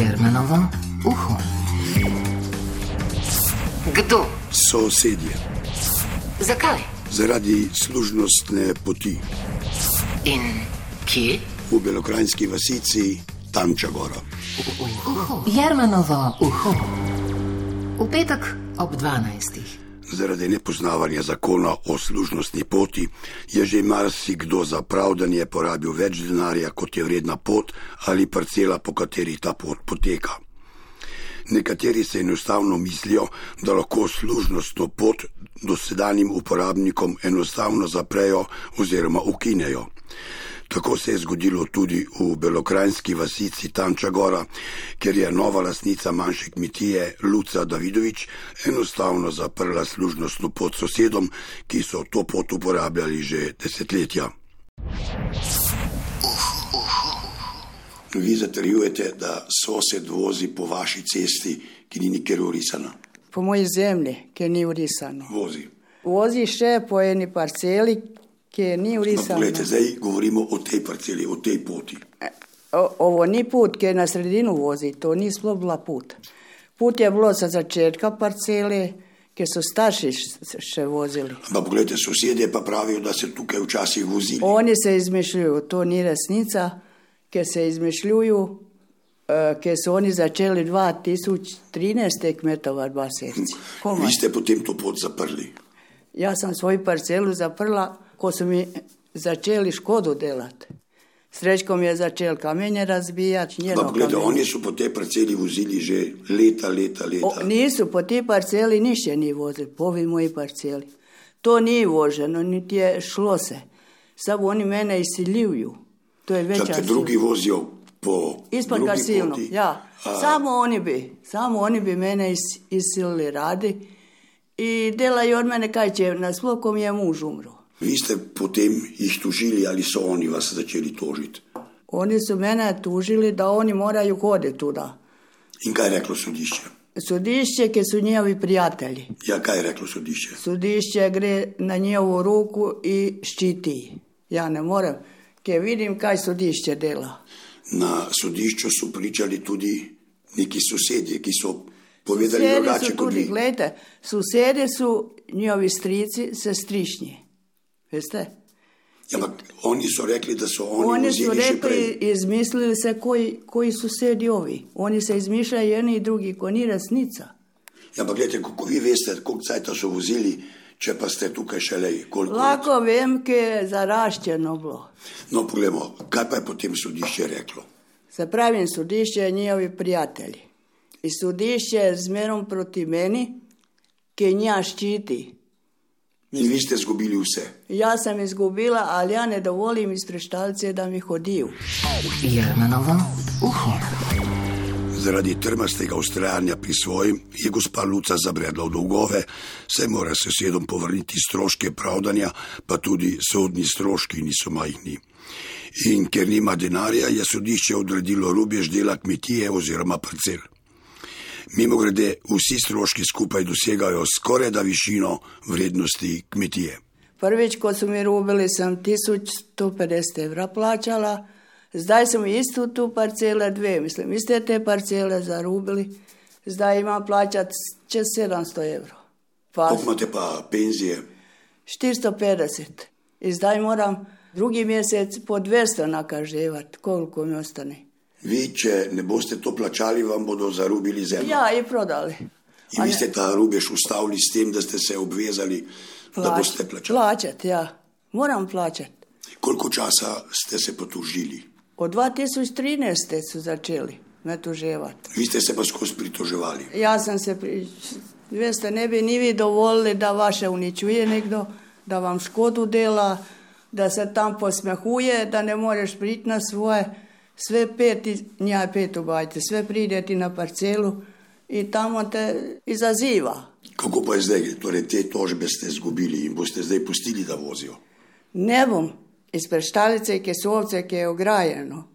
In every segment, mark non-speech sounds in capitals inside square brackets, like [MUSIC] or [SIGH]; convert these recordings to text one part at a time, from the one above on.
Jermenovo uho. Kdo? Sosedje. Zakaj? Zaradi služnostne poti In kje? v belokrajinski vasici Tanča Gora. Jermenovo uho. V petek ob 12. Zaradi nepoznavanja zakona o služnostni poti je že marsikdo za pravdanje porabil več denarja, kot je vredna pot ali parcela, po kateri ta pot poteka. Nekateri se enostavno mislijo, da lahko služnostno pot dosedanjim uporabnikom enostavno zaprejo oziroma ukinejo. Tako se je zgodilo tudi v belokrajinski vasici Tanča Gora, kjer je nova lasnica manjše kmetije Luca Davidovič enostavno zaprla služnostno pot sosedom, ki so to pot uporabljali že desetletja. Vi zatrjujete, da sosed vozi po vaši cesti, ki ni nikjer urisana. po moji zemlji, ki ni urisano. Vozi. Vozi še po eni parceli, ki ni No, urisana. Poglejte, zdaj govorimo o tej parceli, o tej poti. O- Ovo ni put, ki je na sredinu vozi, to ni sploh bila put. Put je bilo sa začetka parcele, ki so starši še vozili. Ampak poglejte, sosedje pa pravijo, da se tukaj včasih vozili. Oni se izmišljuju, to ni resnica, ki se izmišljuju, eh, ki so oni začeli 2013. kmetovati basirci. Vi ste potem to pot zaprli. Ja sam svoju parcelu zaprla, ko su mi začeli škodu delati. Srećko mi je začel kamenje razbijati, njeno pogledajte, kamenje. oni su po tej parceli vozili že leta, leta, leta. O, nisu po ti parceli ništa ni vozili, po ovi moji parceli. To nije voženo, niti je šlo se. Samo oni mene isiljuju. To je veća sila. drugi vozijo po Ispod poti. ja. A, Samo oni bi, samo oni bi mene is, isilili radi i delaju od mene kaj će, na slokom je muž umro. Vi ste potem jih tužili ali so oni vas začeli tožiti? Oni su mene tužili da oni moraju hoditi tuda. In kaj je reklo sodišče? Sudišće, ki su njihovi prijatelji. Ja, kaj je reklo sodišče? Sudišće gre na njihovu ruku i štiti. Ja ne moram, ki vidim kaj sudišće dela. Na sodišču su pričali tudi neki sosedje, ki so povedali drugače kot vi. gledajte, susedi su njihovi strici, sestrišnji. Veste? Ja, ampak oni so rekli, da so oni, Oni še rekli, izmislili se koji, koji susedi ovi. Oni se izmišljaju jedni i drugi, ko ni resnica. Ja, ampak gledajte, kako vi veste, koliko cajta so vozili, če pa ste tukaj šele let. Lako vem, ki je zaraščeno bilo. No, poglejmo, kaj pa je potem sodišče reklo? Se pravim, sudišće je njihovi prijatelji. I sudišće je zmerom proti meni, ki nja ščiti. In vi ste zgubili vse. Ja sam izgubila, ali ja ne dovolim iz preštalce da mi hodiju. Jermenovo uho. Zaradi trmastega ustrajanja pri svojem je gospa Luca zabredla v dolgove, saj mora sosedom povrniti stroške pravdanja, pa tudi sodni stroški niso majhni. In ker nima denarja, je sodišče odredilo rubež dela kmetije oziroma parcel. Mimo grede, vsi stroški skupaj dosegajo skoraj da višino vrednosti kmetije. Prvič, ko su mi rubili, sam 1150 evra plaćala. Zdaj sam istu tu parcele dve, mislim, iste te parcele zarubili. Zdaj ima plaćat će 700 evra. Pa Koliko imate pa penzije? 450. I zdaj moram drugi mjesec po 200 nakaževat, koliko mi ostane. Vi, če ne boste to plačali, vam bodo zarubili zemljo. Ja, i prodali. In vi ste ta rubež ustavili s tem, da ste se obvezali, da boste plačali. Plaćat, ja. Moram plaćat. Koliko časa ste se potužili? Od 2013. su začeli me tuževat. Vi ste se pa skozi pritoževali. Ja sam se, pri... Veste, ne bi ni vi dovolili da vaše uničuje nekdo, da vam škodu dela, da se tam posmehuje, da ne moreš priti na svoje. Sve pet, i- nja pet ubajte, sve pride ti na parcelu i tamo te izaziva. Kako pa je zdaj? Torej, te tožbe ste izgubili in boste zdaj pustili, da vozijo. Ne bom iz preštalice, ki so ovce, ki je ograjeno.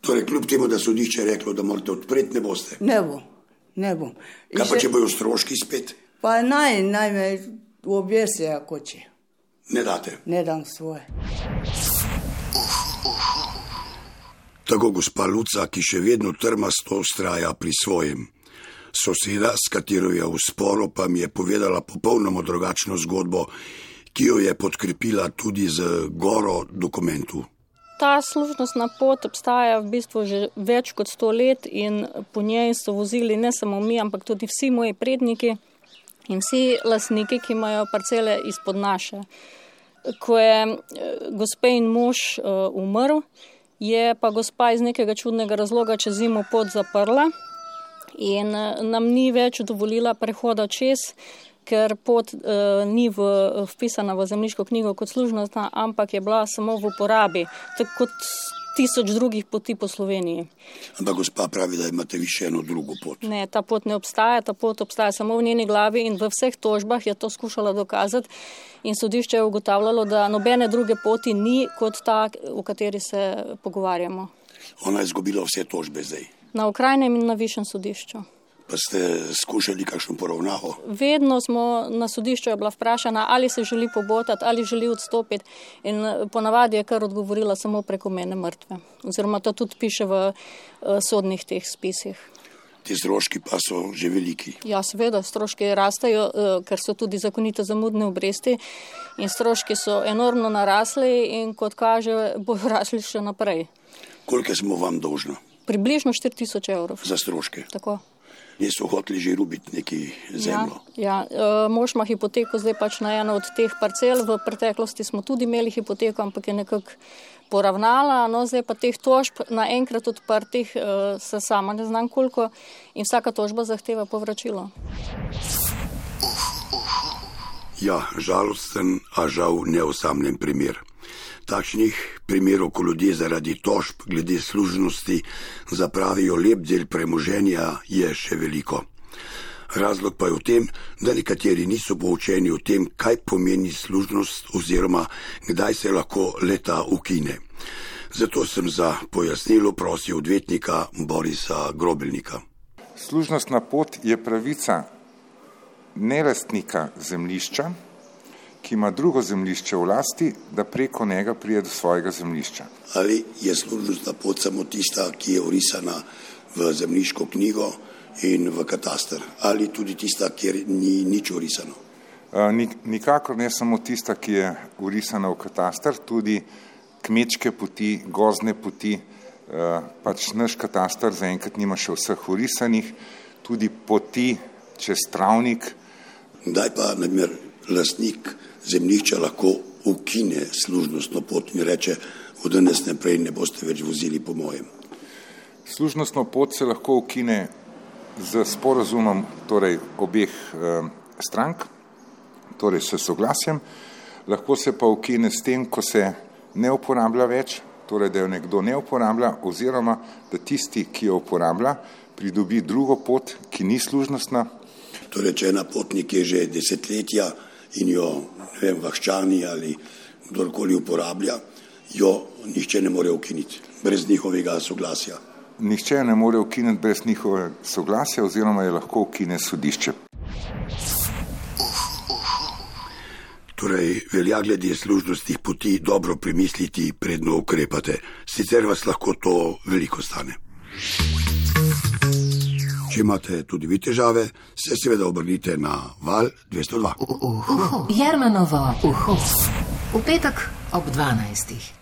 Torej, kljub temu, da sodišče je reklo, da morate odpreti, ne boste. Ne bom, ne bom. I Kaj pa, še- če bojo stroški spet? Pa naj, naj me objese ako će. Ne date. Ne dam svoje. Tako gospa Luca, ki še vedno trmasto ustraja pri svojem. Soseda, s katero je v sporu, pa mi je povedala popolnoma drugačno zgodbo, ki jo je podkrepila tudi z goro dokumentu. Ta služnostna pot obstaja v bistvu že več kot sto let in po njej so vozili ne samo mi, ampak tudi vsi moji predniki in vsi lasniki, ki imajo parcele izpod naše. Ko je eh, gospe in mož uh, umrl, je pa gospa iz nekega čudnega razloga čez zimo pot zaprla in uh, nam ni več dovolila prehoda čez ker pot uh, ni v, vpisana v zemljiško knjigo kot služnostna, ampak je bila samo v uporabi, tako kot tisoč drugih poti po Sloveniji. Ampak gospa pravi, da imate vi še eno drugo pot. Ne, ta pot ne obstaja, ta pot obstaja samo v njeni glavi in v vseh tožbah je to skušala dokazati. In sodišče je ugotavljalo, da nobene druge poti ni kot ta, o kateri se pogovarjamo. Ona je izgubila vse tožbe zdaj. Na okrajnem in na višjem sodišču. Pa ste skušali kakšno poravnavo? Vedno smo na sodišču bila vprašana, ali se želi pobotati, ali želi odstopiti. In eh, ponavadi je kar odgovorila samo preko mene mrtve. Oziroma to tudi piše v uh, sodnih teh spisih. Ti stroški pa so že veliki. Ja, seveda, stroški rastejo, uh, ker so tudi zakonite zamudne obresti. In stroški so enormno narasli in kot kaže, bojo [LAUGHS] rasli še naprej. Koliko smo vam dolžni? Približno 4000 evrov. Za stroške. Tako niso hoteli že rubiti neki zemljo. Ja, ja. E, mož ima hipoteko zdaj pač na eno od teh parcel. V preteklosti smo tudi imeli hipoteko, ampak je nekako poravnala. No, zdaj pa teh tožb naenkrat odprtih, e, se sama ne znam koliko in vsaka tožba zahteva povračilo. Ja, žalosten, a žal neosamljen primer. Takšnih primerov, ko ljudje zaradi tožb glede služnosti zapravijo lep del premoženja, je še veliko. Razlog pa je v tem, da nekateri niso poučeni o tem, kaj pomeni služnost oziroma kdaj se lahko leta ukine. Zato sem za pojasnilo prosil odvetnika Borisa Grobelnika. Služnostna pot je pravica nelastnika zemljišča, ki ima drugo zemljišče v lasti, da preko njega prije do svojega zemljišča. Ali je služnostna pot samo tista, ki je urisana v zemljiško knjigo in v katastar, ali tudi tista, kjer ni nič urisano? Nikakor ne samo tista, ki je urisana v katastar, tudi kmečke poti, gozne poti, pač naš katastar zaenkrat nima še vseh urisanih, tudi poti čez travnik. Kdaj pa, na primer, lastnik zemljišča lahko ukine služnostno pot in reče, od danes naprej ne boste več vozili po mojem. Služnostno pot se lahko ukine z sporazumom torej obeh eh, strank, torej s soglasjem, lahko se pa ukine s tem, ko se ne uporablja več, torej da jo nekdo ne uporablja oziroma da tisti, ki jo uporablja, pridobi drugo pot, ki ni služnostna. Torej, če ena potnik je že desetletja in jo vem, vaščani ali kdorkoli uporablja, jo nihče ne more ukiniti brez njihovega soglasja. Nihče ne more ukiniti brez njihovega soglasja oziroma je lahko ukine sodišče. Torej, velja glede služnostnih poti dobro premisliti, predno ukrepate, sicer vas lahko to veliko stane. Če imate tudi vi težave, se seveda obrnite na val 202. Uho, Jermanovo, uho. V petek ob 12.